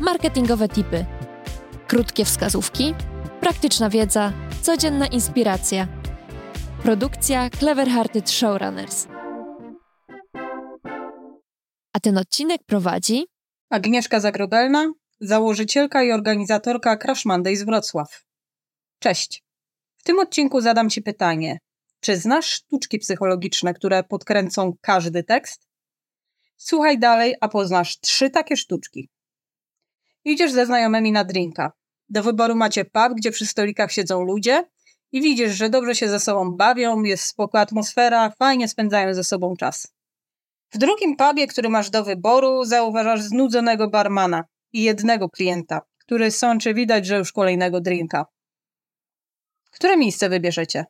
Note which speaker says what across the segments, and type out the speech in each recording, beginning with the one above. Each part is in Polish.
Speaker 1: marketingowe tipy, krótkie wskazówki, praktyczna wiedza, codzienna inspiracja. Produkcja Clever Hearted Showrunners. A ten odcinek prowadzi
Speaker 2: Agnieszka Zagrobelna, założycielka i organizatorka Crash Monday z Wrocław. Cześć. W tym odcinku zadam Ci pytanie. Czy znasz sztuczki psychologiczne, które podkręcą każdy tekst? Słuchaj dalej, a poznasz trzy takie sztuczki. Idziesz ze znajomymi na drinka. Do wyboru macie pub, gdzie przy stolikach siedzą ludzie i widzisz, że dobrze się ze sobą bawią, jest spoko atmosfera, fajnie spędzają ze sobą czas. W drugim pubie, który masz do wyboru, zauważasz znudzonego barmana i jednego klienta, który sączy widać, że już kolejnego drinka. Które miejsce wybierzecie?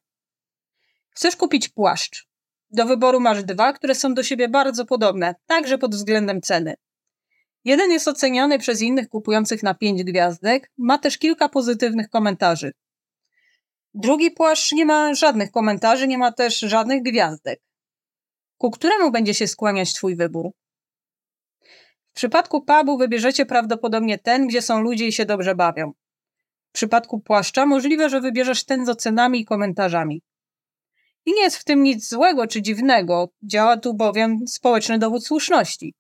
Speaker 2: Chcesz kupić płaszcz. Do wyboru masz dwa, które są do siebie bardzo podobne, także pod względem ceny. Jeden jest oceniany przez innych kupujących na 5 gwiazdek, ma też kilka pozytywnych komentarzy. Drugi płaszcz nie ma żadnych komentarzy, nie ma też żadnych gwiazdek. Ku któremu będzie się skłaniać Twój wybór? W przypadku pubu wybierzecie prawdopodobnie ten, gdzie są ludzie i się dobrze bawią. W przypadku płaszcza możliwe, że wybierzesz ten z ocenami i komentarzami. I nie jest w tym nic złego czy dziwnego, działa tu bowiem społeczny dowód słuszności.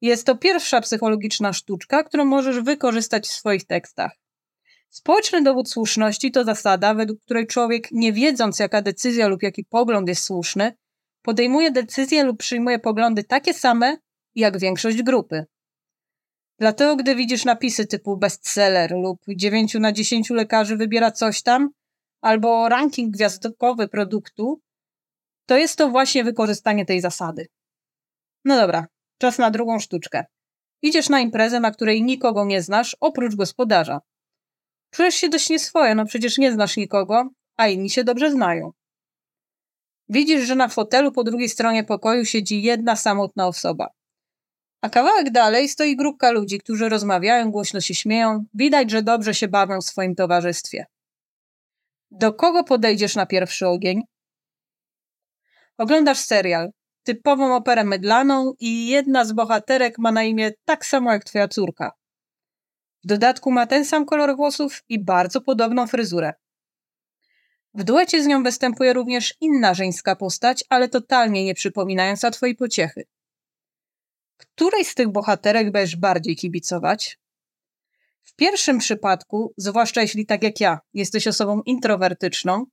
Speaker 2: Jest to pierwsza psychologiczna sztuczka, którą możesz wykorzystać w swoich tekstach. Społeczny dowód słuszności to zasada, według której człowiek, nie wiedząc jaka decyzja lub jaki pogląd jest słuszny, podejmuje decyzje lub przyjmuje poglądy takie same jak większość grupy. Dlatego, gdy widzisz napisy typu bestseller lub 9 na 10 lekarzy wybiera coś tam, albo ranking gwiazdkowy produktu, to jest to właśnie wykorzystanie tej zasady. No dobra, czas na drugą sztuczkę. Idziesz na imprezę, na której nikogo nie znasz, oprócz gospodarza. Czujesz się dość nieswoje, no przecież nie znasz nikogo, a inni się dobrze znają. Widzisz, że na fotelu po drugiej stronie pokoju siedzi jedna samotna osoba. A kawałek dalej stoi grupka ludzi, którzy rozmawiają, głośno się śmieją, widać, że dobrze się bawią w swoim towarzystwie. Do kogo podejdziesz na pierwszy ogień? Oglądasz serial, typową operę mydlaną i jedna z bohaterek ma na imię tak samo jak twoja córka. W dodatku ma ten sam kolor włosów i bardzo podobną fryzurę. W duecie z nią występuje również inna żeńska postać, ale totalnie nie przypominająca twojej pociechy. Której z tych bohaterek będziesz bardziej kibicować? W pierwszym przypadku, zwłaszcza jeśli tak jak ja, jesteś osobą introwertyczną,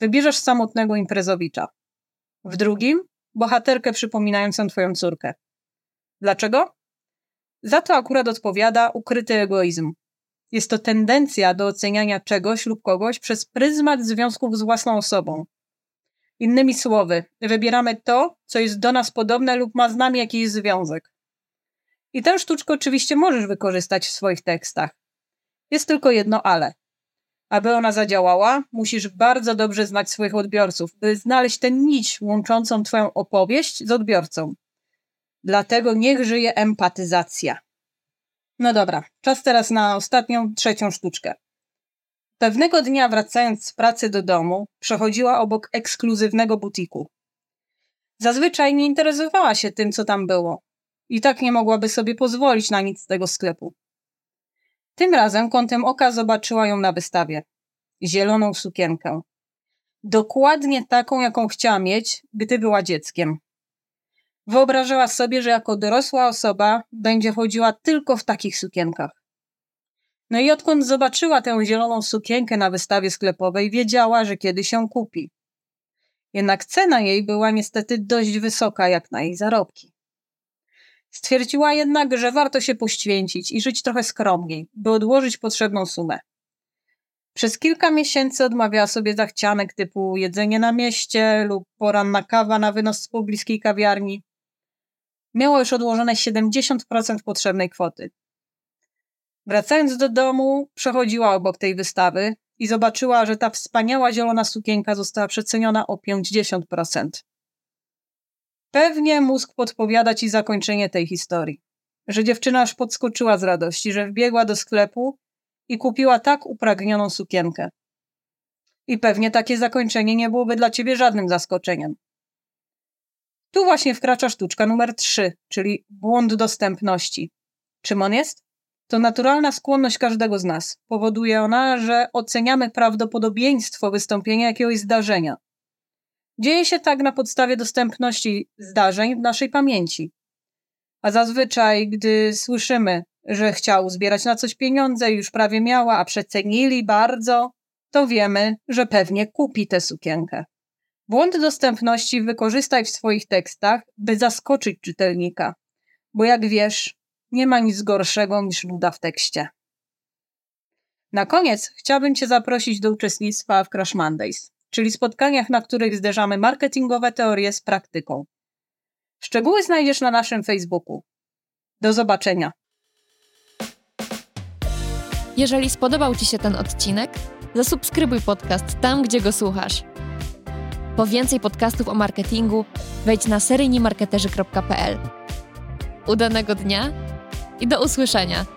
Speaker 2: wybierzesz samotnego imprezowicza. W drugim, bohaterkę przypominającą twoją córkę. Dlaczego? Za to akurat odpowiada ukryty egoizm. Jest to tendencja do oceniania czegoś lub kogoś przez pryzmat związków z własną osobą. Innymi słowy, wybieramy to, co jest do nas podobne lub ma z nami jakiś związek. I tę sztuczkę oczywiście możesz wykorzystać w swoich tekstach. Jest tylko jedno ale. Aby ona zadziałała, musisz bardzo dobrze znać swoich odbiorców, by znaleźć tę nić łączącą Twoją opowieść z odbiorcą. Dlatego niech żyje empatyzacja. No dobra, czas teraz na ostatnią, trzecią sztuczkę. Pewnego dnia, wracając z pracy do domu, przechodziła obok ekskluzywnego butiku. Zazwyczaj nie interesowała się tym, co tam było. I tak nie mogłaby sobie pozwolić na nic z tego sklepu. Tym razem kątem oka zobaczyła ją na wystawie. Zieloną sukienkę. Dokładnie taką, jaką chciała mieć, gdy była dzieckiem. Wyobrażała sobie, że jako dorosła osoba będzie chodziła tylko w takich sukienkach. No i odkąd zobaczyła tę zieloną sukienkę na wystawie sklepowej, wiedziała, że kiedy się kupi. Jednak cena jej była niestety dość wysoka jak na jej zarobki. Stwierdziła jednak, że warto się poświęcić i żyć trochę skromniej, by odłożyć potrzebną sumę. Przez kilka miesięcy odmawiała sobie zachcianek typu jedzenie na mieście lub poranna kawa na wynos z pobliskiej kawiarni. Miała już odłożone 70% potrzebnej kwoty. Wracając do domu, przechodziła obok tej wystawy i zobaczyła, że ta wspaniała zielona sukienka została przeceniona o 50%. Pewnie mózg podpowiada ci zakończenie tej historii. Że dziewczyna aż podskoczyła z radości, że wbiegła do sklepu i kupiła tak upragnioną sukienkę. I pewnie takie zakończenie nie byłoby dla ciebie żadnym zaskoczeniem. Tu właśnie wkracza sztuczka numer 3, czyli błąd dostępności. Czym on jest? To naturalna skłonność każdego z nas. Powoduje ona, że oceniamy prawdopodobieństwo wystąpienia jakiegoś zdarzenia. Dzieje się tak na podstawie dostępności zdarzeń w naszej pamięci. A zazwyczaj, gdy słyszymy, że chciał zbierać na coś pieniądze już prawie miała, a przecenili bardzo, to wiemy, że pewnie kupi tę sukienkę. Błąd dostępności wykorzystaj w swoich tekstach, by zaskoczyć czytelnika, bo jak wiesz, nie ma nic gorszego niż nuda w tekście. Na koniec chciałbym Cię zaprosić do uczestnictwa w Crash Mondays, czyli spotkaniach, na których zderzamy marketingowe teorie z praktyką. Szczegóły znajdziesz na naszym Facebooku. Do zobaczenia.
Speaker 1: Jeżeli spodobał Ci się ten odcinek, zasubskrybuj podcast tam, gdzie go słuchasz. Po więcej podcastów o marketingu wejdź na seryjnimarketerzy.pl. Udanego dnia i do usłyszenia.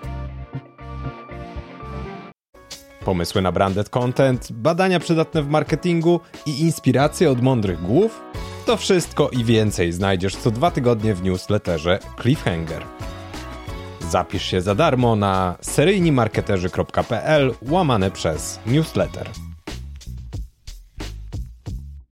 Speaker 3: Pomysły na branded content, badania przydatne w marketingu i inspiracje od mądrych głów? To wszystko i więcej znajdziesz co dwa tygodnie w newsletterze Cliffhanger. Zapisz się za darmo na seryjnimarketerzy.pl łamane przez newsletter.